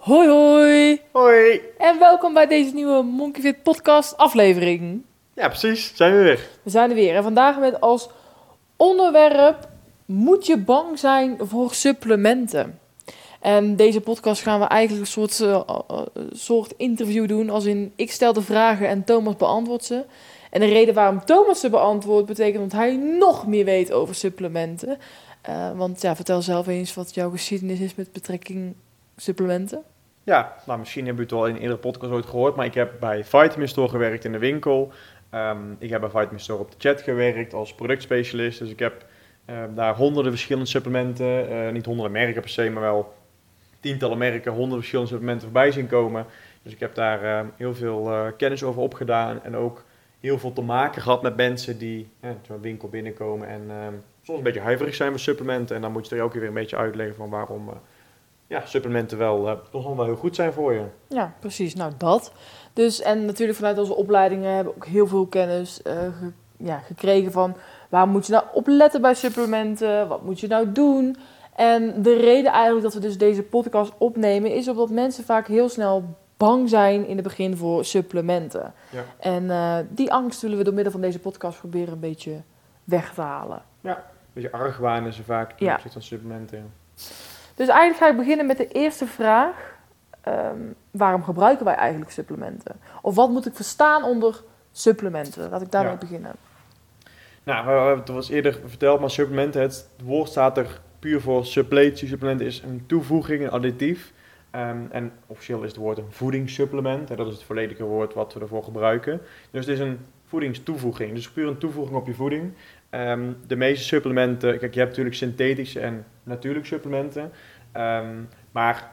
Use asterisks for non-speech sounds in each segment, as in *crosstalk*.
Hoi hoi! Hoi! En welkom bij deze nieuwe Monkey Fit podcast aflevering. Ja, precies. Zijn we weer. We zijn er weer en vandaag met als onderwerp moet je bang zijn voor supplementen. En deze podcast gaan we eigenlijk een soort, eh, eh, soort interview doen. Als in, ik stel de vragen en Thomas beantwoordt ze. En de reden waarom Thomas ze beantwoordt, betekent dat hij nog meer weet over supplementen. Eh, want ja, vertel zelf eens wat jouw geschiedenis is met betrekking supplementen. Ja, nou misschien hebben we het wel in eerdere podcast ooit gehoord, maar ik heb bij Vitamin Store gewerkt in de winkel. Ehm, ik heb bij Vitamin Store op de chat gewerkt als productspecialist. Dus ik heb ehm, daar honderden verschillende supplementen, niet honderden merken per se, maar wel tientallen merken, honderden verschillende supplementen voorbij zien komen. Dus ik heb daar uh, heel veel uh, kennis over opgedaan en ook heel veel te maken gehad met mensen die zo'n winkel binnenkomen en soms een beetje huiverig zijn voor supplementen. En dan moet je er ook weer een beetje uitleggen van waarom ja, supplementen wel toch wel heel goed zijn voor je. Ja, precies. Nou, dat. Dus, en natuurlijk vanuit onze opleidingen hebben we ook heel veel kennis ge ja, gekregen van waar moet je nou op letten bij supplementen, wat moet je nou doen. En de reden eigenlijk dat we dus deze podcast opnemen is omdat mensen vaak heel snel bang zijn in het begin voor supplementen. Ja. En uh, die angst willen we door middel van deze podcast proberen een beetje weg te halen. Ja, een beetje argwaan ze vaak ten Ja. opzichte van supplementen. Dus eigenlijk ga ik beginnen met de eerste vraag. Ehm, waarom gebruiken wij eigenlijk supplementen? Of wat moet ik verstaan onder supplementen? Laat ik daarmee Ja. beginnen. Nou, we hebben het was eerder verteld, maar supplementen, het woord staat er puur voor suppletie. Supplement is een toevoeging, een additief. Ehm, en officieel is het woord een voedingssupplement. Hè, dat is het volledige woord wat we ervoor gebruiken. Dus het is een voedingstoevoeging. Dus puur een toevoeging op je voeding. Ehm, de meeste supplementen, kijk, je hebt natuurlijk synthetische en natuurlijke supplementen. Ehm, maar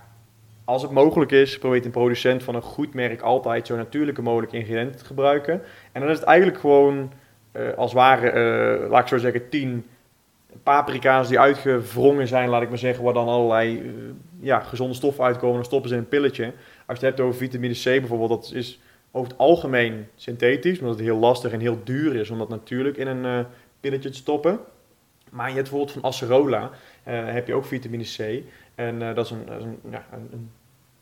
als het mogelijk is, probeert een producent van een goed merk altijd zo natuurlijke mogelijke ingrediënten te gebruiken. En dan is het eigenlijk gewoon, eh, als ware, eh, laat ik zo zeggen, 10 paprika's die uitgewrongen zijn, laat ik maar zeggen, waar dan allerlei eh, ja, gezonde stoffen uitkomen. Dan stoppen ze in een pilletje. Als je het hebt over vitamine C bijvoorbeeld, dat is over het algemeen synthetisch, omdat het heel lastig en heel duur is om dat natuurlijk in een pilletje te stoppen. Maar je hebt bijvoorbeeld van acerola, heb je ook vitamine C. En eh, dat is, een, ja, een,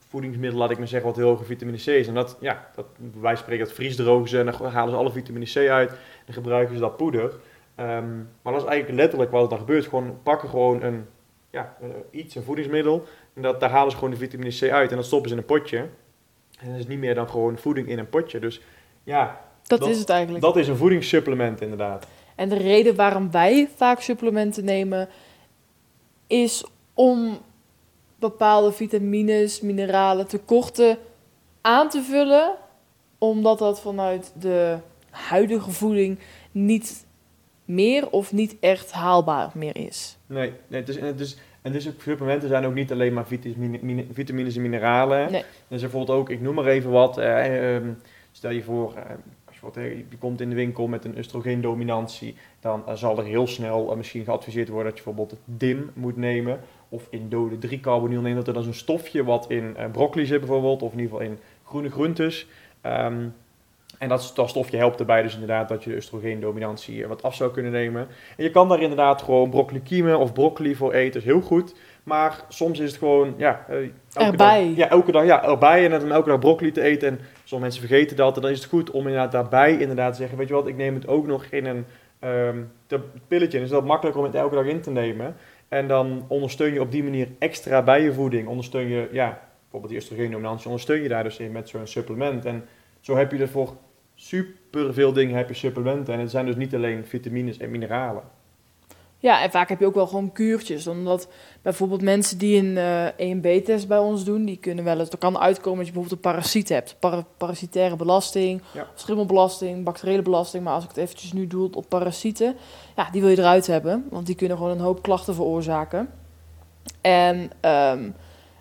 voedingsmiddel, laat ik maar zeggen, wat heel hoge vitamine C is. En dat, ja, dat, wij spreken dat vriesdrogen ze en dan halen ze alle vitamine C uit en gebruiken ze dat poeder. Ehm, maar dat is eigenlijk letterlijk wat er dan gebeurt. Gewoon pakken gewoon een, ja, eh, iets, een voedingsmiddel. En dat, daar halen ze gewoon de vitamine C uit en dat stoppen ze in een potje. En dat is niet meer dan gewoon voeding in een potje. Dus ja, Dat, Dat- is het eigenlijk. dat is een voedingssupplement inderdaad. En de reden waarom wij vaak supplementen nemen, is om bepaalde vitamines, mineralen, tekorten aan te vullen, omdat dat vanuit de huidige voeding niet meer of niet echt haalbaar meer is. Nee, nee het is, en het is, en dus supplementen zijn ook niet alleen maar vitamine, mine- vitamines en mineralen. Nee. Dus bijvoorbeeld ook, ik noem maar even wat. eh, ehm, stel je voor, eh, als je, wat, eh, je komt in de winkel met een oestrogeendominantie, dan eh, zal er heel snel eh, misschien geadviseerd worden dat je bijvoorbeeld DIM moet nemen. Of indole 3-carbonyl nemen. Dat er dan zo'n stofje wat in eh, broccoli zit bijvoorbeeld, of in ieder geval in groene groentes. Ehm, en dat, dat stofje helpt erbij dus inderdaad dat je de oestrogeendominantie eh, wat af zou kunnen nemen. En je kan daar inderdaad gewoon broccoli kiemen of broccoli voor eten, is heel goed. Maar soms is het gewoon, ja... eh, elke Erbij. Dag, ja, elke dag, ja, erbij en dan elke dag broccoli te eten. En sommige mensen vergeten dat. En dan is het goed om inderdaad daarbij inderdaad te zeggen, weet je wat, ik neem het ook nog in een te- pilletje. Dan is dat makkelijk om het elke dag in te nemen. En dan ondersteun je op die manier extra bij je voeding. Ondersteun je, ja, bijvoorbeeld die oestrogeendominantie, ondersteun je daar dus in met zo'n supplement. En zo heb je er voor super veel dingen heb je supplementen. En het zijn dus niet alleen vitamines en mineralen. Ja, en vaak heb je ook wel gewoon kuurtjes. Omdat bijvoorbeeld mensen die een eh EMB-test bij ons doen, die kunnen wel eens... Er kan uitkomen dat je bijvoorbeeld een parasiet hebt. Para- parasitaire belasting, Ja. schimmelbelasting, bacteriële belasting. Maar als ik het eventjes nu doe op parasieten, ja, die wil je eruit hebben. Want die kunnen gewoon een hoop klachten veroorzaken. En ehm,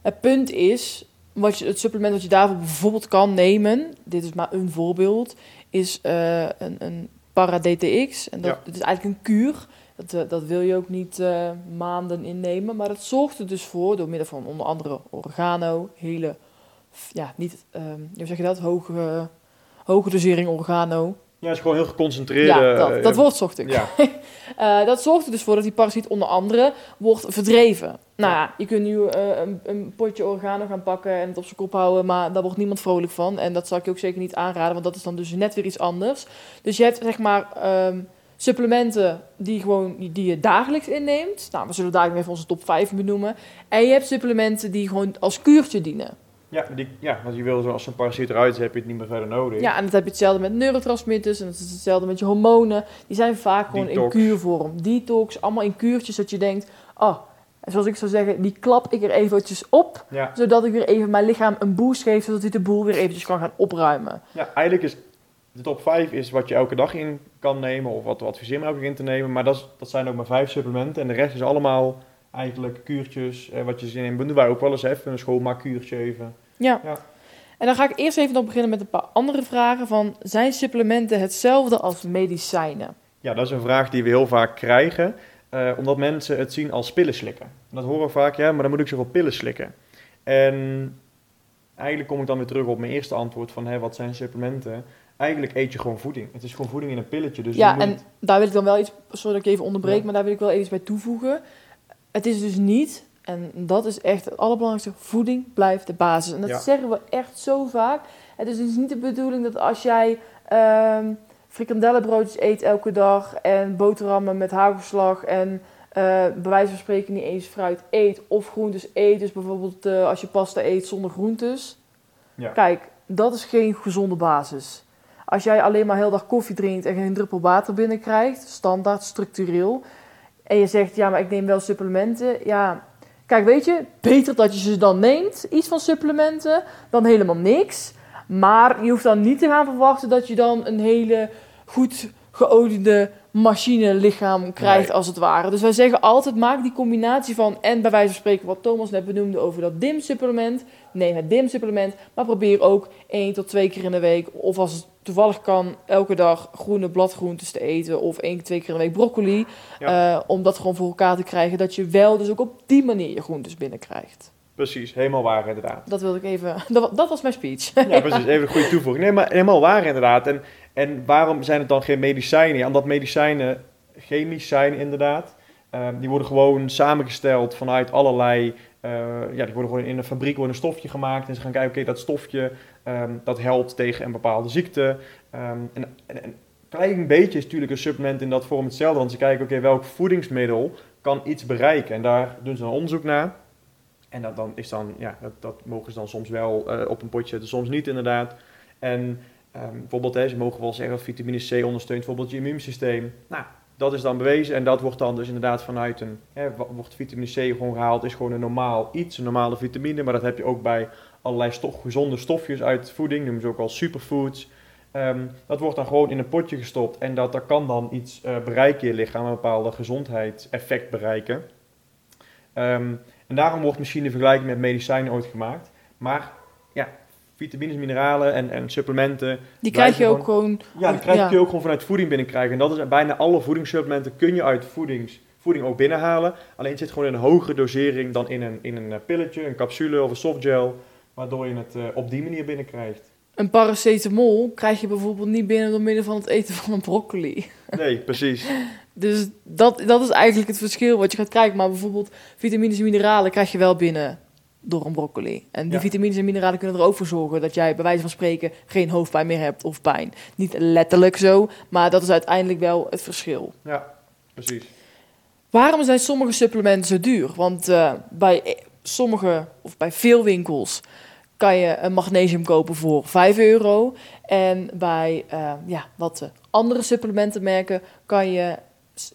het punt is, wat je, het supplement wat je daarvoor bijvoorbeeld kan nemen, dit is maar een voorbeeld, is eh, een, een para-DTX. En dat, Ja. dat is eigenlijk een kuur. Dat, eh, dat wil je ook niet eh, maanden innemen. Maar dat zorgt er dus voor, door middel van onder andere organo, hele, ja, niet, ehm, hoe zeg je dat, hoge, hoge dosering organo. Ja, het is gewoon heel geconcentreerd. ja, dat, eh, dat woord zocht ik. Ja, *laughs* dat zorgt er dus voor dat die parasiet onder andere wordt verdreven. Nou ja, je kunt nu een, een potje organo gaan pakken en het op zijn kop houden, maar daar wordt niemand vrolijk van. En dat zal ik je ook zeker niet aanraden, want dat is dan dus net weer iets anders. Dus je hebt zeg maar ehm, supplementen die, gewoon, die, die je dagelijks inneemt. Nou, we zullen dadelijk even onze top 5 benoemen. En je hebt supplementen die gewoon als kuurtje dienen. ja, die, ja, want je wil zo als een parasiet eruit is, heb je het niet meer verder nodig. Ja, en dat heb je hetzelfde met neurotransmitters en dat is hetzelfde met je hormonen. Die zijn vaak gewoon Detox. in kuurvorm. Detox, allemaal in kuurtjes dat je denkt, oh, zoals ik zou zeggen, die klap ik er eventjes op, Ja. zodat ik weer even mijn lichaam een boost geef, zodat hij de boel weer eventjes kan gaan opruimen. ja, eigenlijk is de top 5 is wat je elke dag in kan nemen, of wat we om elke dag in te nemen. Maar dat, is, dat zijn ook maar vijf supplementen. En de rest is allemaal eigenlijk kuurtjes, eh, wat je zin in. Doen wij ook wel eens even, een schoonmaakkuurtje even. Ja. Ja. En dan ga ik eerst even nog beginnen met een paar andere vragen van, zijn supplementen hetzelfde als medicijnen? Ja, dat is een vraag die we heel vaak krijgen, eh, omdat mensen het zien als pillen slikken. En dat horen we vaak, ja, maar dan moet ik zoveel pillen slikken. En eigenlijk kom ik dan weer terug op mijn eerste antwoord van, hè, wat zijn supplementen? Eigenlijk eet je gewoon voeding. Het is gewoon voeding in een pilletje. Dus ja, en daar wil ik dan wel iets, sorry dat ik even onderbreek, Ja. maar daar wil ik wel even bij toevoegen. Het is dus niet, en dat is echt het allerbelangrijkste, voeding blijft de basis. En dat Ja. zeggen we echt zo vaak. Het is dus niet de bedoeling dat als jij ehm frikandellenbroodjes eet elke dag en boterhammen met hagelslag en eh bij wijze van spreken niet eens fruit eet of groentes eet. Dus bijvoorbeeld eh, als je pasta eet zonder groentes. Ja. Kijk, dat is geen gezonde basis. Als jij alleen maar heel dag koffie drinkt en geen druppel water binnenkrijgt, standaard, structureel, en je zegt, ja, maar ik neem wel supplementen, ja, kijk, weet je, beter dat je ze dan neemt, iets van supplementen, dan helemaal niks. Maar je hoeft dan niet te gaan verwachten dat je dan een hele goed geoliede machine lichaam krijgt, Nee. als het ware. Dus wij zeggen altijd, maak die combinatie van, en bij wijze van spreken wat Thomas net benoemde over dat DIM-supplement, neem het DIM-supplement, maar probeer ook één tot twee keer in de week, of als het toevallig kan, elke dag groene bladgroentes te eten, of één, twee keer de week broccoli, eh, om dat gewoon voor elkaar te krijgen, dat je wel dus ook op die manier je groentes binnenkrijgt. Precies, helemaal waar inderdaad. Dat wilde ik even, *laughs* dat, dat was mijn speech. Ja, precies. Even een goede toevoeging. Nee, maar helemaal waar inderdaad. En, en waarom zijn het dan geen medicijnen? Ja, omdat medicijnen chemisch zijn inderdaad. Ehm, die worden gewoon samengesteld vanuit allerlei... eh, ja, die worden gewoon in een fabriek wordt een stofje gemaakt. En ze gaan kijken, oké, dat stofje ehm, dat helpt tegen een bepaalde ziekte. Ehm, en, en, en een klein beetje is natuurlijk een supplement in dat vorm hetzelfde. Want ze kijken, oké, welk voedingsmiddel kan iets bereiken? En daar doen ze dan onderzoek naar. En dat, dan is dan, ja, dat, dat mogen ze dan soms wel eh, op een potje zetten, soms niet inderdaad. En ehm, bijvoorbeeld, hè, ze mogen wel zeggen dat vitamine C ondersteunt bijvoorbeeld je immuunsysteem. Nou, dat is dan bewezen en dat wordt dan dus inderdaad vanuit een, hè, wordt vitamine C gewoon gehaald, is gewoon een normaal iets, een normale vitamine. Maar dat heb je ook bij allerlei gezonde stofjes uit voeding, noemen ze ook al superfoods. Ehm, dat wordt dan gewoon in een potje gestopt en dat, dat kan dan iets eh, bereiken in je lichaam, een bepaalde gezondheidseffect bereiken. Ehm, en daarom wordt misschien de vergelijking met medicijnen ooit gemaakt. Maar ja, vitamines, mineralen en, en supplementen, Die krijg je ook gewoon, ja, die krijg Ja. je ook gewoon vanuit voeding binnenkrijgen. En dat is bijna alle voedingssupplementen kun je uit voedings, voeding ook binnenhalen. Alleen het zit gewoon in een hogere dosering dan in een, in een eh, pilletje, een capsule of een softgel. Waardoor je het eh, op die manier binnenkrijgt. een paracetamol krijg je bijvoorbeeld niet binnen door middel van het eten van een broccoli. *laughs* Nee, precies. Dus dat, dat is eigenlijk het verschil wat je gaat krijgen. Maar bijvoorbeeld vitamines en mineralen krijg je wel binnen door een broccoli. En die Ja. vitamines en mineralen kunnen er ook voor zorgen dat jij bij wijze van spreken geen hoofdpijn meer hebt of pijn. Niet letterlijk zo, maar dat is uiteindelijk wel het verschil. Ja, precies. Waarom zijn sommige supplementen zo duur? Want eh, bij eh, sommige of bij veel winkels kan je een magnesium kopen voor 5 euro. En bij eh, ja, wat andere supplementenmerken kan je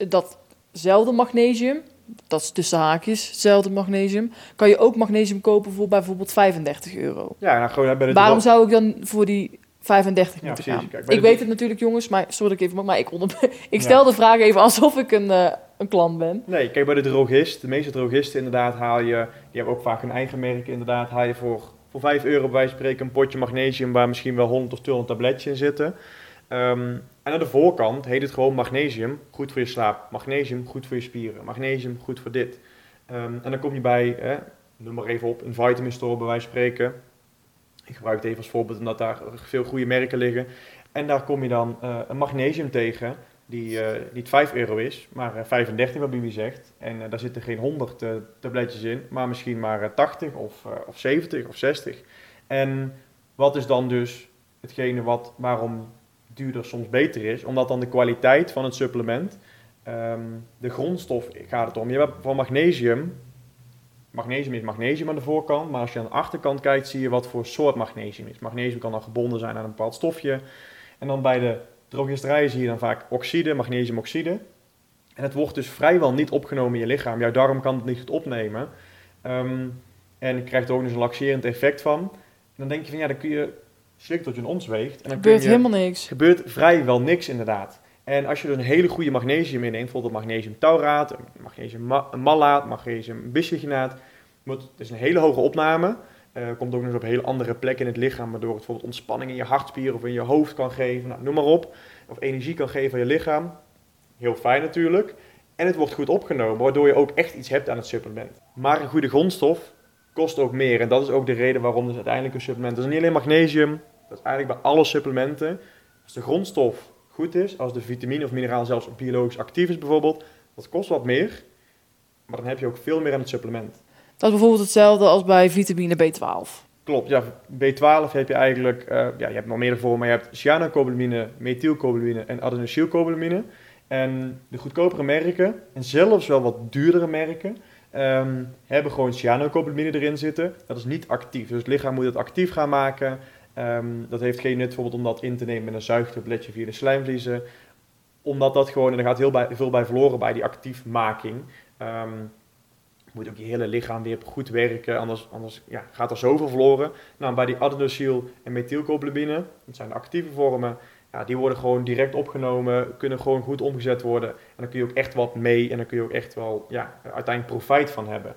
datzelfde magnesium, dat is tussen haakjes, hetzelfde magnesium, kan je ook magnesium kopen voor bijvoorbeeld 35 euro. Ja, nou gewoon bij de Waarom zou ik dan voor die 35 Ja, moeten precies. gaan? Kijk, ik de- weet het natuurlijk, jongens, maar sorry dat ik even, maar ik, onder, *laughs* ik stel de vraag even alsof ik een, eh, een klant ben. Nee, kijk bij de drogist, de meeste drogisten inderdaad haal je, die hebben ook vaak hun eigen merk inderdaad, haal je voor voor 5 euro bij spreken een potje magnesium waar misschien wel 100 of 200 tabletjes in zitten. Ehm, en aan de voorkant heet het gewoon magnesium, goed voor je slaap. Magnesium, goed voor je spieren. Magnesium, goed voor dit. Ehm, en dan kom je bij, hè, noem maar even op, een vitamin store bij wijze van spreken. Ik gebruik het even als voorbeeld omdat daar veel goede merken liggen. En daar kom je dan uh, een magnesium tegen die niet 5 euro is, maar uh, 35 wat Bibi zegt. En daar zitten geen 100 tabletjes in, maar misschien maar 80 of, of 70 of 60. En wat is dan dus hetgene wat, waarom duurder soms beter is? Omdat dan de kwaliteit van het supplement, um, de grondstof gaat het om. Je hebt van magnesium, magnesium is magnesium aan de voorkant, maar als je aan de achterkant kijkt zie je wat voor soort magnesium is. Magnesium kan dan gebonden zijn aan een bepaald stofje. En dan bij de drogisterijen zie je dan vaak oxide, magnesiumoxide. En het wordt dus vrijwel niet opgenomen in je lichaam. Jouw darm kan het niet goed opnemen. Um, en krijgt er ook dus een laxerend effect van. Dan denk je van ja, dan kun je slikken tot je een ons weegt. En dan gebeurt je, helemaal niks. gebeurt vrijwel niks inderdaad. En als je dus een hele goede magnesium inneemt, bijvoorbeeld magnesium tauraat, magnesium ma malaat, magnesium bisglycinaat, het is een hele hoge opname. Uh, komt ook nog eens op hele andere plekken in het lichaam, waardoor het bijvoorbeeld ontspanning in je hartspieren of in je hoofd kan geven, nou, noem maar op. Of energie kan geven aan je lichaam. Heel fijn natuurlijk. En het wordt goed opgenomen, waardoor je ook echt iets hebt aan het supplement. Maar een goede grondstof kost ook meer. En dat is ook de reden waarom dus uiteindelijk een supplement... Dat is niet alleen magnesium, dat is eigenlijk bij alle supplementen. Als de grondstof goed is, als de vitamine of mineraal zelfs biologisch actief is bijvoorbeeld, dat kost wat meer. Maar dan heb je ook veel meer aan het supplement. Dat is bijvoorbeeld hetzelfde als bij vitamine B12. Klopt, ja. B12 heb je eigenlijk, uh, ja, je hebt nog meer vormen, maar je hebt cyanocobalamine, methylcobalamine en adenosylcobalamine. En de goedkopere merken, en zelfs wel wat duurdere merken, um, hebben gewoon cyanocobalamine erin zitten. Dat is niet actief, dus het lichaam moet het actief gaan maken. Um, dat heeft geen nut bijvoorbeeld om dat in te nemen met een zuigtabletje via de slijmvliezen. Omdat dat gewoon, en er gaat heel bij, veel bij verloren bij die actiefmaking. Um, moet ook je hele lichaam weer goed werken, anders, anders ja, gaat er zoveel verloren. Nou, bij die adenosyl en methylcobalamine, dat zijn de actieve vormen, ja, die worden gewoon direct opgenomen, kunnen gewoon goed omgezet worden. En dan kun je ook echt wat mee en dan kun je ook echt wel ja, uiteindelijk profijt van hebben.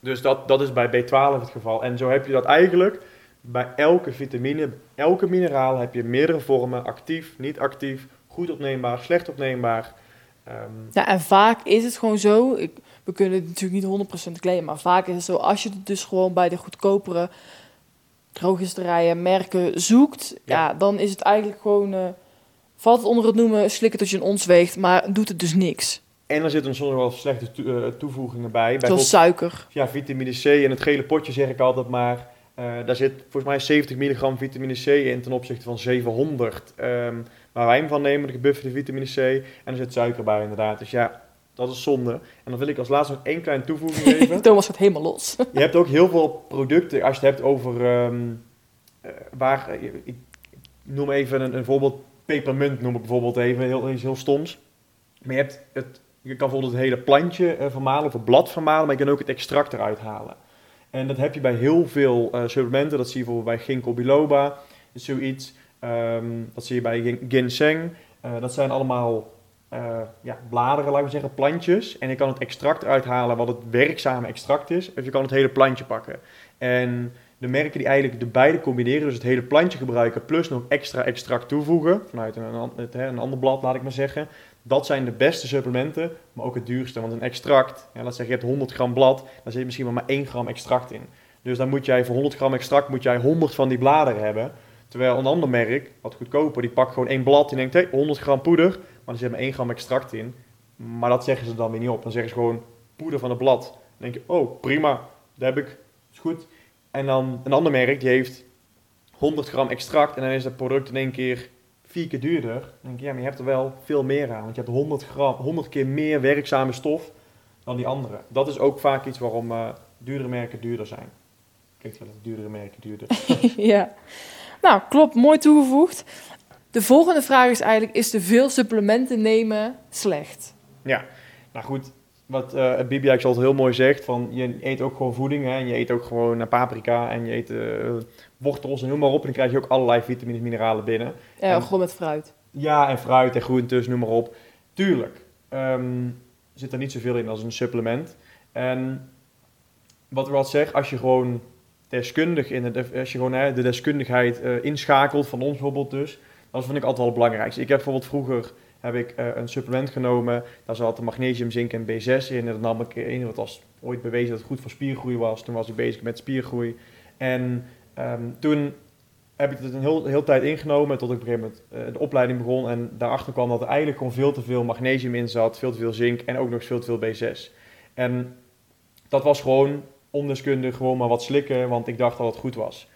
Dus dat, dat is bij B12 het geval. En zo heb je dat eigenlijk bij elke vitamine, elke mineraal heb je meerdere vormen, actief, niet actief, goed opneembaar, slecht opneembaar. Um, ja, en vaak is het gewoon zo, we kunnen het natuurlijk niet 100% claimen, maar vaak is het zo, als je het dus gewoon bij de goedkopere drogisterijen, merken zoekt, ja. dan is het eigenlijk gewoon, uh, valt het onder het noemen slikken tot je een ons weegt, maar doet het dus niks. En er zitten soms wel slechte to toevoegingen bij. Zoals suiker. Ja, vitamine C en het gele potje zeg ik altijd maar. Uh, daar zit volgens mij 70 milligram vitamine C in ten opzichte van 700. Um, waar wij hem van nemen, de gebufferde vitamine C. En er zit suiker bij inderdaad. Dus ja, dat is zonde. En dan wil ik als laatste nog één kleine toevoeging *laughs* geven. Thomas gaat helemaal los. *laughs* je hebt ook heel veel producten, als je het hebt over um, uh, waar, uh, ik noem even een, een voorbeeld, pepermunt noem ik bijvoorbeeld even, heel, iets heel stoms. Maar je hebt het, je kan bijvoorbeeld het hele plantje uh, vermalen of het blad vermalen, maar je kan ook het extract eruit halen. En dat heb je bij heel veel supplementen, dat zie je bijvoorbeeld bij ginkgo biloba, zoiets. Um, dat zie je bij ginseng. dat zijn allemaal uh, ja, bladeren, laten we zeggen, plantjes. En je kan het extract uithalen wat het werkzame extract is. Of je kan het hele plantje pakken. En de merken die eigenlijk de beide combineren, dus het hele plantje gebruiken, plus nog extra extract toevoegen, vanuit een, een ander blad, laat ik maar zeggen. Dat zijn de beste supplementen, maar ook het duurste. Want een extract, ja, laat zeggen, je hebt 100 gram blad, dan zit misschien maar 1 gram extract in. Dus dan moet jij voor 100 gram extract moet jij 100 van die bladeren hebben. Terwijl een ander merk, wat goedkoper, die pakt gewoon één blad en denkt, hé, hey, 100 gram poeder, maar er zit maar 1 gram extract in. Maar dat zeggen ze dan weer niet op. Dan zeggen ze gewoon poeder van het blad. Dan denk je, oh prima, dat heb ik, is goed. En dan een ander merk, die heeft 100 gram extract en dan is het product in één keer vier keer duurder. Dan denk je, ja, maar je hebt er wel veel meer aan. Want je hebt 100, gram, 100 keer meer werkzame stof dan die andere. Dat is ook vaak iets waarom uh, duurdere merken duurder zijn. Kijk duurdere merken duurder. *laughs* ja. Nou, klopt, mooi toegevoegd. De volgende vraag is eigenlijk, is te veel supplementen nemen slecht? Ja, nou goed, wat uh, Bibi eigenlijk altijd heel mooi zegt, van je eet ook gewoon voeding, hè, en je eet ook gewoon paprika en je eet uh, wortels en noem maar op, en dan krijg je ook allerlei vitamines, mineralen binnen. Ja, en, gewoon met fruit. Ja, en fruit en groentes, noem maar op. Tuurlijk, um, zit er niet zoveel in als een supplement. En wat we al zeg, als je gewoon deskundig in het, als je gewoon hè, de deskundigheid eh, inschakelt van ons bijvoorbeeld dus. Dat vind ik altijd wel het belangrijkste. Ik heb bijvoorbeeld vroeger heb ik eh, een supplement genomen. Daar zat magnesium, zink en B6 in. En dat nam ik in. Wat was ooit bewezen dat het goed voor spiergroei was. Toen was ik bezig met spiergroei. En ehm, toen heb ik het een heel, heel tijd ingenomen tot ik op een gegeven moment uh, de opleiding begon. En daarachter kwam dat er eigenlijk gewoon veel te veel magnesium in zat, veel te veel zink en ook nog veel te veel B6. En dat was gewoon ondeskundig, gewoon maar wat slikken, want ik dacht dat het goed was.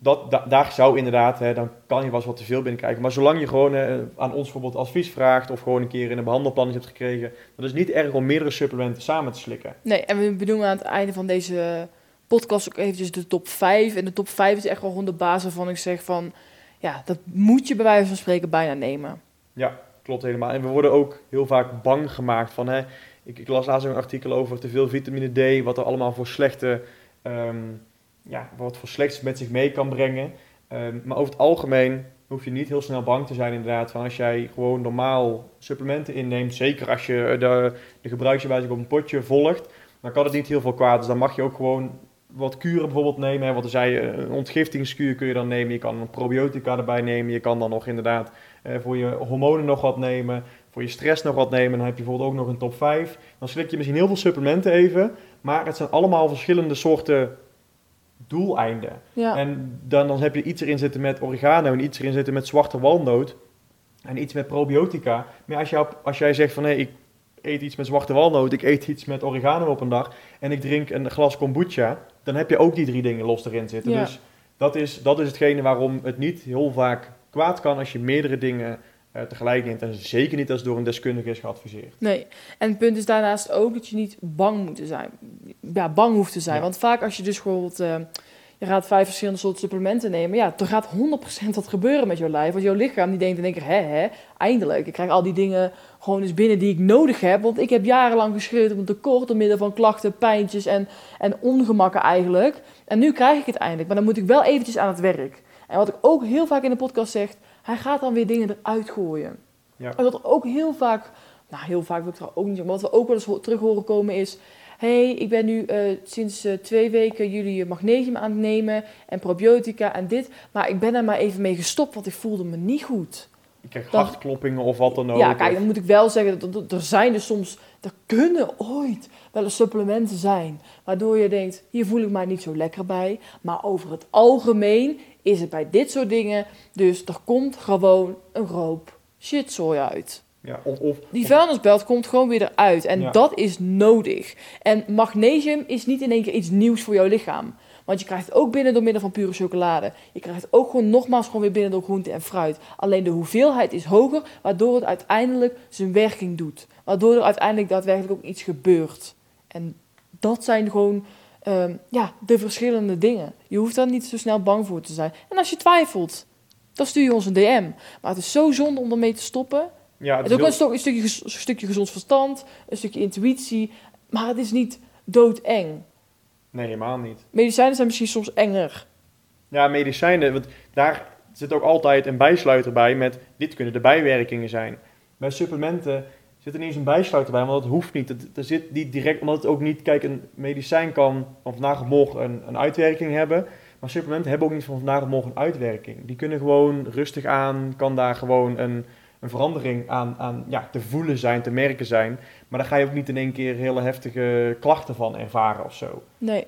Dat, daar zou inderdaad, hè, dan kan je wel eens wat te veel binnenkrijgen. Maar zolang je gewoon uh, aan ons bijvoorbeeld advies vraagt of gewoon een keer in een behandelplan hebt gekregen, dan is niet erg om meerdere supplementen samen te slikken. Nee, en we bedoelen aan het einde van deze podcast ook eventjes de top 5. En de top 5 is echt wel gewoon de basis van ik zeg van... Ja, dat moet je bij wijze van spreken bijna nemen. Ja, klopt helemaal. En we worden ook heel vaak bang gemaakt van... Hè, ik, ik las laatst een artikel over te veel vitamine D... wat er allemaal voor slechte... Um, ja, wat voor slechts met zich mee kan brengen. Um, maar over het algemeen hoef je niet heel snel bang te zijn inderdaad. Van als jij gewoon normaal supplementen inneemt... zeker als je de, de gebruikswijze op een potje volgt... dan kan het niet heel veel kwaad. Dus dan mag je ook gewoon wat kuren bijvoorbeeld nemen. Hè, wat er zei, een ontgiftingskuur kun je dan nemen. Je kan een probiotica erbij nemen. Je kan dan nog inderdaad eh, voor je hormonen nog wat nemen. Voor je stress nog wat nemen. Dan heb je bijvoorbeeld ook nog een top 5. Dan slik je misschien heel veel supplementen even. Maar het zijn allemaal verschillende soorten doeleinden. Ja. En dan, dan heb je iets erin zitten met oregano en iets erin zitten met zwarte walnoot. En iets met probiotica. Maar als, je, als jij zegt van hé, ik eet iets met zwarte walnoot, ik eet iets met oregano op een dag en ik drink een glas kombucha, dan heb je ook die drie dingen los erin zitten. Dus dat is, dat is hetgene waarom het niet heel vaak kwaad kan als je meerdere dingen uh, tegelijk neemt. En zeker niet als het door een deskundige is geadviseerd. Nee, en het punt is daarnaast ook dat je niet bang moet zijn. Ja, bang hoeft te zijn. Want vaak als je dus bijvoorbeeld... Uh, je gaat vijf verschillende soorten supplementen nemen. Ja, er gaat 100% wat gebeuren met jouw lijf. Want jouw lichaam die denkt in één keer, hè, hè, eindelijk. Ik krijg al die dingen gewoon eens binnen die ik nodig heb. Want ik heb jarenlang geschreeuwd op een tekort door middel van klachten, pijntjes en, en ongemakken eigenlijk. En nu krijg ik het eindelijk. Maar dan moet ik wel eventjes aan het werk. En wat ik ook heel vaak in de podcast zeg, hij gaat dan weer dingen eruit gooien. Ja. En wat er ook heel vaak, nou heel vaak wil ik er ook niet zeggen, maar wat we ook wel eens terug horen komen is hey, ik ben nu uh, sinds uh, twee weken jullie magnesium aan het nemen en probiotica en dit, maar ik ben er maar even mee gestopt, want ik voelde me niet goed. Ik krijg hartkloppingen of wat dan ook. Ja, kijk, dan moet ik wel zeggen, dat er zijn er soms, er kunnen ooit wel eens supplementen zijn, waardoor je denkt, hier voel ik mij niet zo lekker bij, maar over het algemeen is het bij dit soort dingen, dus er komt gewoon een roop shitzooi uit. Ja, of, of, die vuilnisbelt komt gewoon weer eruit. En dat is nodig. En magnesium is niet in één keer iets nieuws voor jouw lichaam. Want je krijgt het ook binnen door middel van pure chocolade. Je krijgt het ook gewoon nogmaals gewoon weer binnen door groente en fruit. Alleen de hoeveelheid is hoger, waardoor het uiteindelijk zijn werking doet. Waardoor er uiteindelijk daadwerkelijk ook iets gebeurt. En dat zijn gewoon ehm, ja, de verschillende dingen. Je hoeft daar niet zo snel bang voor te zijn. En als je twijfelt, dan stuur je ons een DM. Maar het is zo zonde om ermee te stoppen. Ja, het, is ook heel... een, stukje, een stukje gezond verstand, een stukje intuïtie, maar het is niet doodeng. Nee, helemaal niet. Medicijnen zijn misschien soms enger. Ja, medicijnen, want daar zit ook altijd een bijsluiter bij met dit kunnen de bijwerkingen zijn. Bij supplementen zit er niet eens een bijsluiter bij, want dat hoeft niet. Er zit niet direct, omdat het ook niet, kijk, een medicijn kan van vandaag op morgen een, een uitwerking hebben. Maar supplementen hebben ook niet van vandaag op morgen een uitwerking. Die kunnen gewoon rustig aan, kan daar gewoon een, een verandering aan, aan ja, te voelen zijn, te merken zijn. Maar dan ga je ook niet in één keer hele heftige klachten van ervaren of zo. Nee.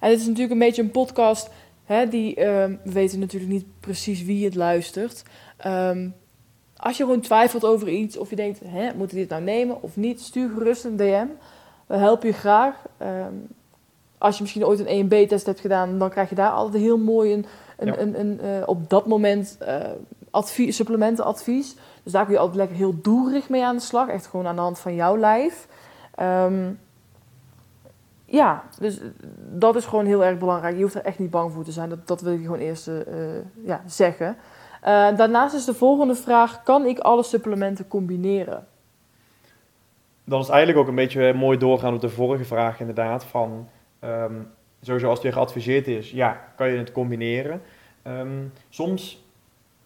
En het is natuurlijk een beetje een podcast. Hè, die, ehm, we weten natuurlijk niet precies wie het luistert. Ehm, als je gewoon twijfelt over iets of je denkt, hè, moet ik dit nou nemen of niet, stuur gerust een DM. We helpen je graag. Ehm, als je misschien ooit een EMB-test hebt gedaan, dan krijg je daar altijd heel mooi een, een, een, een, uh, op dat moment uh, advies, supplementenadvies. Dus daar kun je altijd lekker heel doelgericht mee aan de slag. Echt gewoon aan de hand van jouw lijf. Um, ja, dus dat is gewoon heel erg belangrijk. Je hoeft er echt niet bang voor te zijn. Dat, dat wil ik gewoon eerst uh, ja, zeggen. Uh, daarnaast is de volgende vraag: kan ik alle supplementen combineren? Dat is eigenlijk ook een beetje mooi doorgaan op de vorige vraag, inderdaad. Van um, sowieso als het weer geadviseerd is, ja, kan je het combineren. Um, soms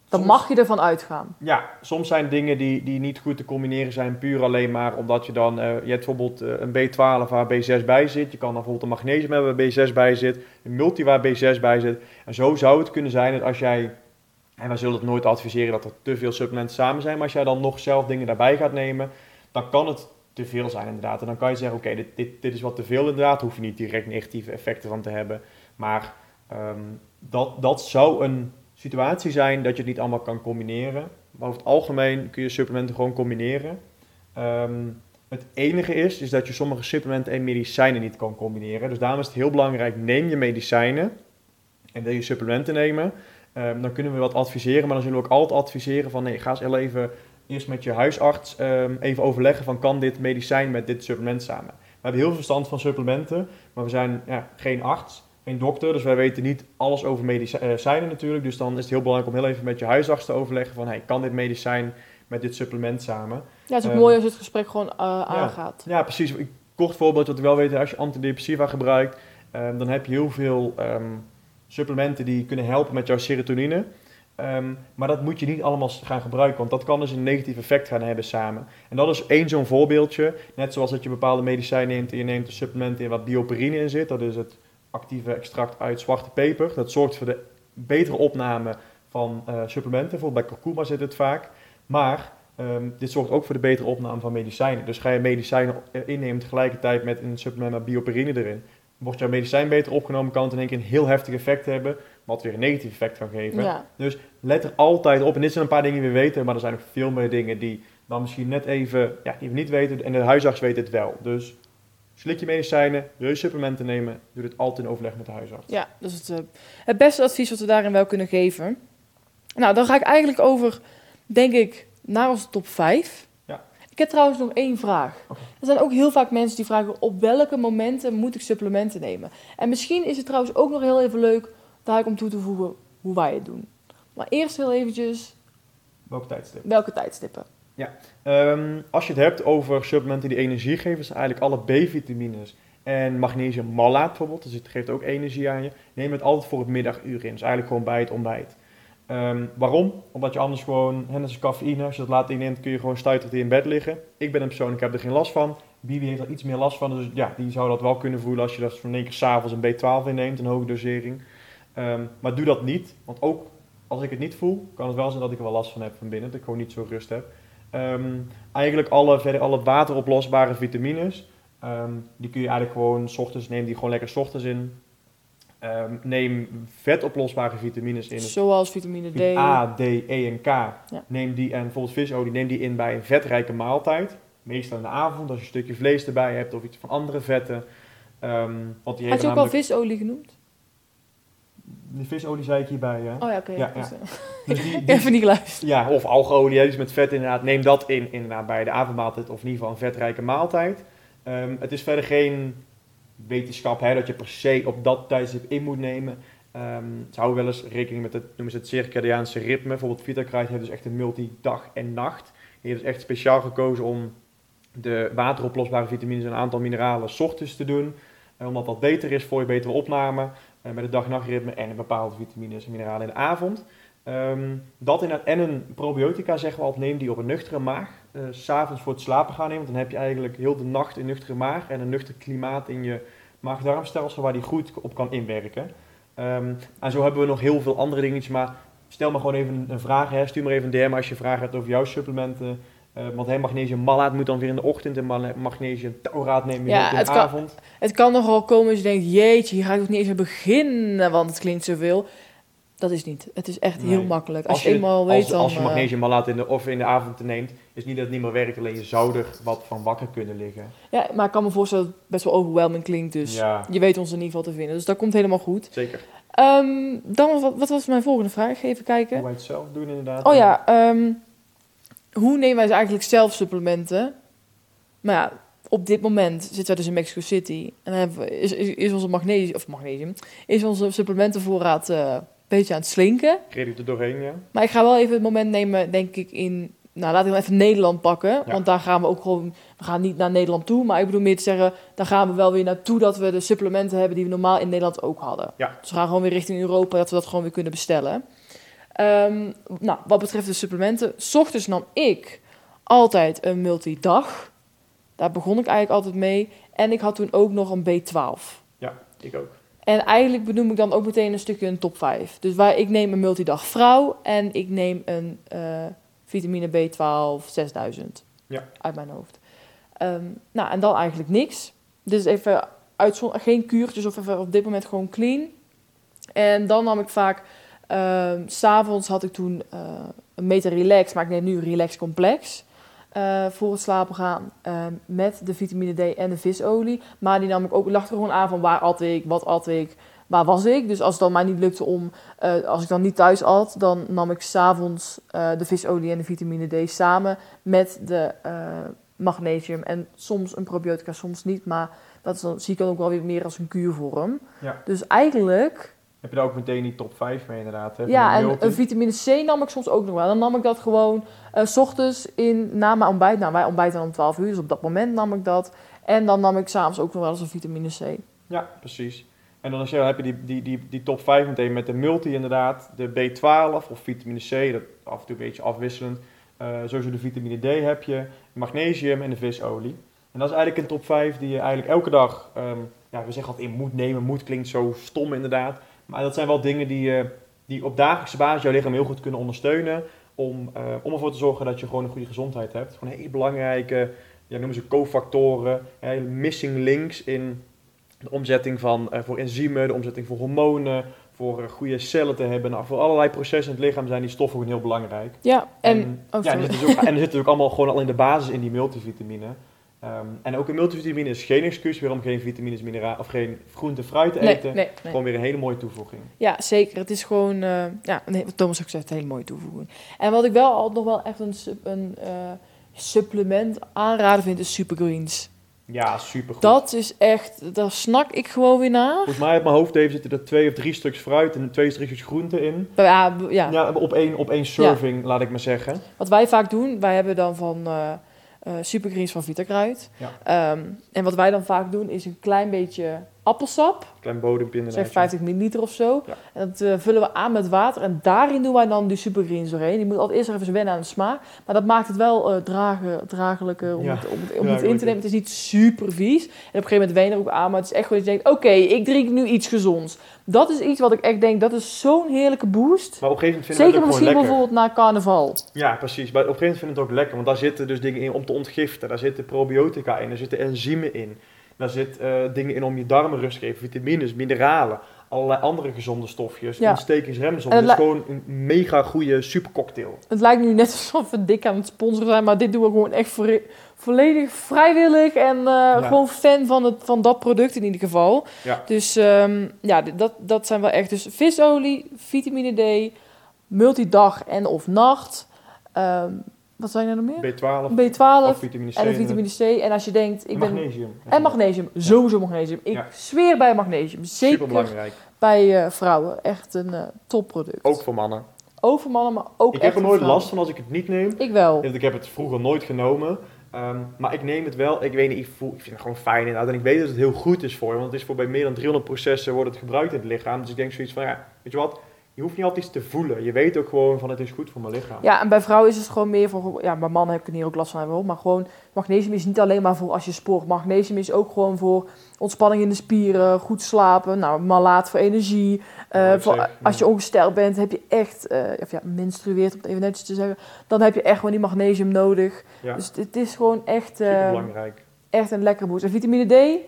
Dan Soms- mag je ervan uitgaan. Ja, soms zijn dingen die, die niet goed te combineren zijn, puur alleen maar omdat je dan, eh, je hebt bijvoorbeeld eh, een B12 waar B6 bij zit. Je kan dan bijvoorbeeld een magnesium hebben waar B6 bij zit, een multi waar B6 bij zit. En zo zou het kunnen zijn dat als jij, en wij zullen het nooit adviseren dat er te veel supplementen samen zijn, maar als jij dan nog zelf dingen daarbij gaat nemen, dan kan het te veel zijn inderdaad. En dan kan je zeggen, oké, dit, dit, dit is wat te veel inderdaad, hoef je niet direct negatieve effecten van te hebben. Maar ehm, dat, dat zou een situatie zijn dat je het niet allemaal kan combineren. Maar over het algemeen kun je supplementen gewoon combineren. Ehm, het enige is, is dat je sommige supplementen en medicijnen niet kan combineren. Dus daarom is het heel belangrijk, neem je medicijnen en wil je supplementen nemen. Ehm, dan kunnen we wat adviseren, maar dan zullen we ook altijd adviseren van nee, ga eens even eerst met je huisarts ehm, even overleggen van kan dit medicijn met dit supplement samen. We hebben heel veel verstand van supplementen, maar we zijn ja, geen arts, geen dokter, dus wij weten niet alles over medicijnen natuurlijk. Dus dan is het heel belangrijk om heel even met je huisarts te overleggen van hey, kan dit medicijn met dit supplement samen. Ja, het is ook Ehm, mooi als het gesprek gewoon eh, aangaat. Ja, precies. Een kort voorbeeld wat we wel weten, als je antidepressiva gebruikt, dan heb je heel veel supplementen die kunnen helpen met jouw serotonine. Ehm, maar dat moet je niet allemaal gaan gebruiken, want dat kan dus een negatief effect gaan hebben samen. En dat is één zo'n voorbeeldje. Net zoals dat je bepaalde medicijnen neemt en je neemt een supplement in wat bioperine in zit. Dat is het actieve extract uit zwarte peper. Dat zorgt voor de betere opname van eh, supplementen. Bijvoorbeeld bij kurkuma zit het vaak. Maar ehm, dit zorgt ook voor de betere opname van medicijnen. Dus ga je medicijnen eh, innemen tegelijkertijd met een supplement met bioperine erin. Wordt jouw medicijn beter opgenomen, kan het in één keer een heel heftig effect hebben, wat weer een negatief effect kan geven. Ja. Let er altijd op. En dit zijn een paar dingen die we weten, maar er zijn nog veel meer dingen die dan misschien net even, ja, die we niet weten. En de huisarts weet het wel. Dus slik je medicijnen, wil je supplementen nemen, doe dit altijd in overleg met de huisarts. Ja, dat is het, eh, het beste advies wat we daarin wel kunnen geven. Nou, dan ga ik eigenlijk over, denk ik, naar onze top 5. Ja. Ik heb trouwens nog één vraag. Er zijn ook heel vaak mensen die vragen op welke momenten moet ik supplementen nemen. En misschien is het trouwens ook nog heel even leuk daar om toe te voegen hoe wij het doen. Maar eerst heel eventjes Welke tijdstip? welke tijdstippen. Ehm, als je het hebt over supplementen die energie geven, zijn eigenlijk alle B-vitamines en magnesium malaat bijvoorbeeld, dus het geeft ook energie aan je. Neem het altijd voor het middaguur in, dus eigenlijk gewoon bij het ontbijt. Ehm, waarom? Omdat je anders gewoon, hè, als cafeïne, als je dat laat inneemt, kun je gewoon stuiterend in bed liggen. Ik ben een persoon, ik heb er geen last van. Bibi heeft er iets meer last van, dus ja, die zou dat wel kunnen voelen als je dat van één keer s'avonds een B12 inneemt, een hoge dosering. Ehm, maar doe dat niet, want ook als ik het niet voel, kan het wel zijn dat ik er wel last van heb van binnen, dat ik gewoon niet zo rust heb. Ehm, eigenlijk alle, verder alle wateroplosbare vitamines, die kun je eigenlijk gewoon, s ochtends neem die gewoon lekker s ochtends in. Ehm, neem vetoplosbare vitamines in. Zoals vitamine D. A, D, E en K. Neem die, en bijvoorbeeld visоlie, neem die in bij een vetrijke maaltijd. Meestal in de avond, als je een stukje vlees erbij hebt of iets van andere vetten. Ehm, want die Had je ook al visolie genoemd? Die visolie zei ik hierbij, hè? Oh ja, oké. Ja, Dus, ja. eh, *laughs* Dus die, *laughs* even niet geluisterd. Ja, of algeolie, hè, dus met vet inderdaad. Neem dat in inderdaad bij de avondmaaltijd of in ieder geval een vetrijke maaltijd. Ehm, het is verder geen wetenschap hè, dat je per se op dat tijdstip in moet nemen. Ehm ze houden wel eens rekening met het, noemen ze het circadiaanse ritme. Bijvoorbeeld Vitacrite heeft dus echt een multi-dag en nacht. Die heeft dus echt speciaal gekozen om de wateroplosbare vitamines en een aantal mineralen 's ochtends te doen. Eh, omdat dat beter is voor je betere opname eh, met het dag-nachtritme en bepaalde vitamines en mineralen in de avond. Ehm, dat inderdaad, en een probiotica zeggen we altijd, neem die op een nuchtere maag. eh, s S'avonds voor het slapen gaan nemen, want dan heb je eigenlijk heel de nacht een nuchtere maag en een nuchter klimaat in je maag-darmstelsel waar die goed op kan inwerken. Ehm, en zo hebben we nog heel veel andere dingetjes, maar stel maar gewoon even een vraag. Hè. Stuur maar even een DM als je vragen hebt over jouw supplementen. Eh, want hè, magnesium malaat moet dan weer in de ochtend en ma- magnesium tauraat neem je Ja, in de kan- avond. Het kan nogal komen als je denkt, jeetje, hier ga ik nog niet eens aan beginnen, want het klinkt zoveel. Dat is niet. Het is echt heel Nee. makkelijk. Als, je eenmaal als, weet dan... als je eh, magnesium malaat in de, of in de avond neemt, is niet dat het niet meer werkt, alleen je zou er wat van wakker kunnen liggen. ja, maar ik kan me voorstellen dat het best wel overwhelming klinkt, dus Ja, je weet ons in ieder geval te vinden. Dus dat komt helemaal goed. zeker. Ehm, dan, wat, wat was mijn volgende vraag? Even kijken. Hoe wij het zelf doen inderdaad. Oh ja, ehm, hoe nemen wij eigenlijk zelf supplementen? Maar ja, op dit moment zitten wij dus in Mexico City. En dan hebben we, is, is, is onze magnesium, of magnesium, is onze supplementenvoorraad eh, beetje aan het slinken. Kreeg ik er doorheen, ja. Maar ik ga wel even het moment nemen, denk ik, in... Nou, laat ik dan even Nederland pakken. Want daar gaan we ook gewoon... We gaan niet naar Nederland toe. Maar ik bedoel meer te zeggen... Daar gaan we wel weer naartoe dat we de supplementen hebben... die we normaal in Nederland ook hadden. Ja. Dus we gaan gewoon weer richting Europa... dat we dat gewoon weer kunnen bestellen. Ehm, nou, wat betreft de supplementen, s ochtends nam ik altijd een multidag. Daar begon ik eigenlijk altijd mee. En ik had toen ook nog een B12. Ik ook. En eigenlijk benoem ik dan ook meteen een stukje een top 5. Dus waar ik neem een multidag vrouw en ik neem een eh, vitamine B12 6000. Ja. Uit mijn hoofd. Ehm, nou, en dan eigenlijk niks. Dus even uitzon geen kuurtjes of even op dit moment gewoon clean. En dan nam ik vaak, ehm, s s'avonds had ik toen eh, een Meta Relax, maar ik neem nu Relax Complex. Eh, voor het slapen gaan ehm, met de vitamine D en de visolie. Maar die nam ik ook, lag er gewoon aan van waar at ik, wat at ik, waar was ik. Dus als het dan mij niet lukte om, eh, als ik dan niet thuis at, dan nam ik s'avonds uh, de visolie en de vitamine D samen met de eh, magnesium. En soms een probiotica, soms niet. Maar dat is dan, zie ik dan ook wel weer meer als een kuurvorm. Ja. Dus eigenlijk Heb je daar ook meteen die top 5 mee inderdaad? Hè? Ja, en een vitamine C nam ik soms ook nog wel. Dan nam ik dat gewoon eh, s ochtends in, na mijn ontbijt. Nou, wij ontbijten om 12 uur, dus op dat moment nam ik dat. En dan nam ik s'avonds ook nog wel eens een vitamine C. Ja, precies. En dan, als je, dan heb je die, die, die, die top 5 meteen met de multi inderdaad, de B12 of vitamine C, dat af en toe een beetje afwisselend. Eh sowieso de vitamine D heb je, magnesium en de visolie. En dat is eigenlijk een top 5 die je eigenlijk elke dag, ehm, ja, we zeggen altijd in moet nemen. Moet klinkt zo stom inderdaad. Maar dat zijn wel dingen die, eh, die op dagelijkse basis jouw lichaam heel goed kunnen ondersteunen. Om, eh, om ervoor te zorgen dat je gewoon een goede gezondheid hebt. Gewoon hele belangrijke, ja, noemen ze cofactoren, hè, missing links in de omzetting van, eh, voor enzymen, de omzetting voor hormonen, voor goede cellen te hebben. Nou, voor allerlei processen in het lichaam zijn die stoffen gewoon heel belangrijk. Ja, en... oh, ja, en, er zit dus ook, en er natuurlijk allemaal gewoon al in de basis in die multivitamine. Ehm, en ook een multivitamine is geen excuus weer om geen vitamines, mineraal of geen groente en fruit te nee, eten. nee, nee. Gewoon weer een hele mooie toevoeging. Ja, zeker. Het is gewoon, eh, ja, nee, wat Thomas ook zegt, een hele mooie toevoeging. En wat ik wel altijd nog wel echt een, een eh, supplement aanraden vind, is supergreens. Ja, supergoed. Dat is echt, daar snak ik gewoon weer naar. Volgens mij uit mijn hoofd even zitten er twee of drie stuks fruit en twee stukjes groente in. Ja, ja. Ja, op één, op één serving, laat ik maar zeggen. Wat wij vaak doen, wij hebben dan van eh, supergreens van Vitakruid. Ja. Ehm, en wat wij dan vaak doen, is een klein beetje appelsap. Klein bodempje. Zeg 50 milliliter of zo. Ja. En dat eh, vullen we aan met water. En daarin doen wij dan die supergreens doorheen. Die moet altijd eerst even wennen aan de smaak. Maar dat maakt het wel eh dragen, dragelijker om Ja. het, om het, om Ja, het in te nemen. Het is niet super vies. En op een gegeven moment je er ook aan. Maar het is echt gewoon dat je denkt, oké, ik drink nu iets gezonds. Dat is iets wat ik echt denk, dat is zo'n heerlijke boost. Maar op een gegeven moment Zeker het ook misschien lekker. bijvoorbeeld na carnaval. Ja, precies. Maar op een gegeven moment vind ik het ook lekker, want daar zitten dus dingen in om te ontgiften. Daar zitten probiotica in, daar zitten enzymen in. Daar zitten eh, dingen in om je darmen rust te geven, vitamines, mineralen, allerlei andere gezonde stofjes, Ja. ontstekingsremsom. En Het is gewoon een mega goede supercocktail. Het lijkt nu net alsof we dik aan het sponsoren zijn, maar dit doen we gewoon echt vo- volledig vrijwillig en eh, gewoon fan van, het, van dat product in ieder geval. Ja. Dus ehm, ja, dat, dat zijn wel echt. Dus visolie, vitamine D, multidag en of nacht. Ehm, wat zijn er nog meer? B12 B12 of vitamine C. en de vitamine C. En als je denkt, ik ben... magnesium. En magnesium, sowieso magnesium. Ik Ja. zweer bij magnesium. Super Zeker belangrijk. bij eh, vrouwen. Echt een eh, topproduct. Ook voor mannen. Ook voor mannen, maar ook Ik heb er nooit vrouwen. last van als ik het niet neem. Ik wel. Want ik heb het vroeger nooit genomen. Ehm, maar ik neem het wel. Ik weet niet, ik, voel, ik vind het gewoon fijn inderdaad. En ik weet dat het heel goed is voor je. Want het is voor bij meer dan 300 processen wordt het gebruikt in het lichaam. Dus ik denk zoiets van, ja, weet je wat? Je hoeft niet altijd iets te voelen. Je weet ook gewoon van, het is goed voor mijn lichaam. Ja, en bij vrouwen is het gewoon meer voor... Ja, bij mannen heb ik er hier ook last van hebben. Maar gewoon, magnesium is niet alleen maar voor als je sport. Magnesium is ook gewoon voor ontspanning in de spieren, goed slapen. Nou, malaat voor energie. Eh, voor, zeg, als je ongesteld bent, heb je echt... eh, of ja, menstrueert, om het even netjes te zeggen. Dan heb je echt gewoon die magnesium nodig. Ja, Dus het is gewoon echt, super eh, belangrijk. echt een lekkere boost. En vitamine D,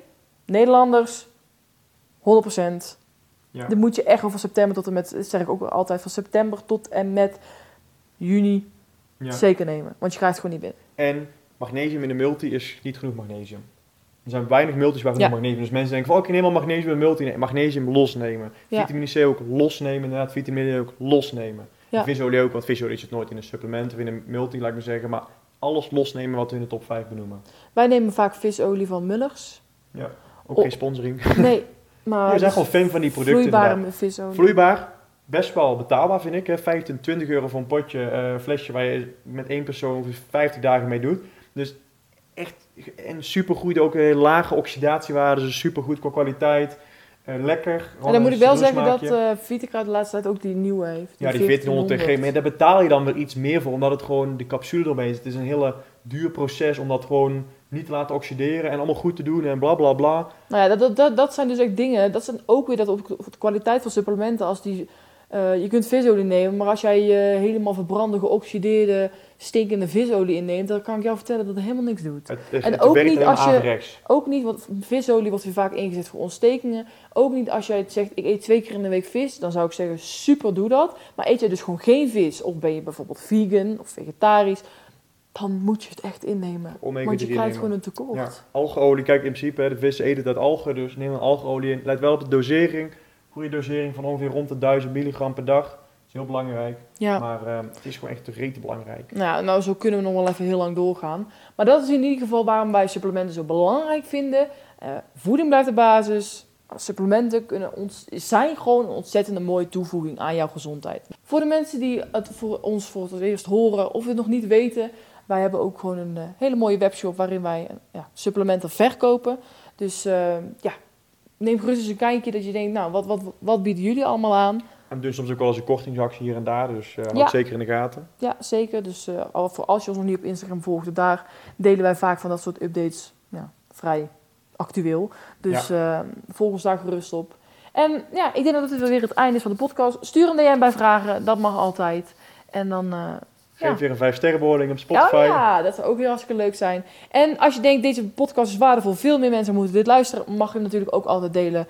Nederlanders, 100%. Ja. Dan moet je echt over september tot en met, dat zeg ik ook altijd, van september tot en met juni Ja. zeker nemen. Want je krijgt het gewoon niet binnen. En magnesium in de multi is niet genoeg magnesium. Er zijn weinig multis waar genoeg Ja. magnesium. Dus mensen denken van, oké, neem maar magnesium in de multi. Nee, magnesium losnemen. Ja. Vitamine C ook losnemen, inderdaad. Vitamine D ook losnemen. Ja. Visolie ook, want visolie zit nooit in een supplement of in een multi, laat ik maar zeggen. Maar alles losnemen wat we in de top 5 benoemen. Wij nemen vaak visolie van Mullers. Ook Oh. geen sponsoring. Nee, *laughs* maar... we zijn dus gewoon fan van die producten Vloeibare visolie. Vloeibaar, best wel betaalbaar vind ik. Hè. 15, 20 euro voor een potje, eh, flesje waar je met één persoon ongeveer 50 dagen mee doet. Dus echt en supergoed, ook een lage oxidatiewaarde, dus supergoed qua kwaliteit. Eh, lekker. En dan moet ik wel zeggen dat eh Vitakraut de laatste tijd ook die nieuwe heeft. Ja, die 1400 TG, maar daar betaal je dan weer iets meer voor, omdat het gewoon de capsule erbij is. Het is een hele duur proces om dat gewoon niet te laten oxideren en allemaal goed te doen en bla bla bla. Nou ja, dat, dat, dat, zijn dus echt dingen. Dat zijn ook weer dat op, op de kwaliteit van supplementen. Als die, eh, je kunt visolie nemen, maar als jij eh, helemaal verbrande, geoxideerde, stinkende visolie inneemt, dan kan ik jou vertellen dat het helemaal niks doet. Het, het, En het ook niet als je-. Ook niet, want visolie wordt weer vaak ingezet voor ontstekingen. Ook niet als jij zegt, ik eet twee keer in de week vis, dan zou ik zeggen, super, doe dat. Maar eet je dus gewoon geen vis, of ben je bijvoorbeeld vegan of vegetarisch, dan moet je het echt innemen. Omega Want je 3 krijgt nemen. gewoon een tekort. Ja, algeolie, kijk in principe, hè, de vissen eten uit algen, dus neem een algeolie in. Let wel op de dosering, goede dosering van ongeveer rond de 1000 milligram per dag. Dat is heel belangrijk, Ja. maar eh, het is gewoon echt rete belangrijk. Nou, nou, zo kunnen we nog wel even heel lang doorgaan. Maar dat is in ieder geval waarom wij supplementen zo belangrijk vinden. Eh, voeding blijft de basis. Supplementen kunnen ons, zijn gewoon een ontzettende mooie toevoeging aan jouw gezondheid. Voor de mensen die het voor ons voor het eerst horen of het nog niet weten, wij hebben ook gewoon een eh, hele mooie webshop waarin wij eh, ja, supplementen verkopen. Dus eh, ja, neem gerust eens een kijkje dat je denkt, nou, wat, wat, wat bieden jullie allemaal aan? En dus soms ook wel eens een kortingsactie hier en daar, dus eh houd Ja. zeker in de gaten. Ja, zeker. Dus voor als je ons nog niet op Instagram volgt, daar delen wij vaak van dat soort updates ja, vrij actueel. Dus eh, volg ons daar gerust op. En ja, ik denk dat dit weer het einde is van de podcast. Stuur een DM bij vragen, dat mag altijd. En dan... Geef Ja. weer een 5 sterren beoordeling op Spotify. ja, dat zou ook weer hartstikke leuk zijn. En als je denkt, deze podcast is waardevol, veel meer mensen moeten dit luisteren, mag je hem natuurlijk ook altijd delen.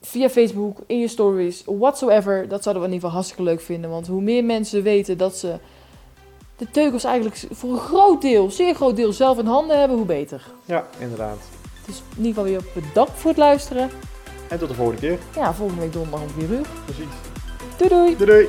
Via Facebook, in je stories, whatsoever. Dat zouden we in ieder geval hartstikke leuk vinden. Want hoe meer mensen weten dat ze de teugels eigenlijk voor een groot deel, zeer groot deel, zelf in handen hebben, hoe beter. Ja, inderdaad. Dus in ieder geval weer bedankt voor het luisteren. En tot de volgende keer. Ja, volgende week donderdag om 4 uur. Precies. Doei doei! Doei doei!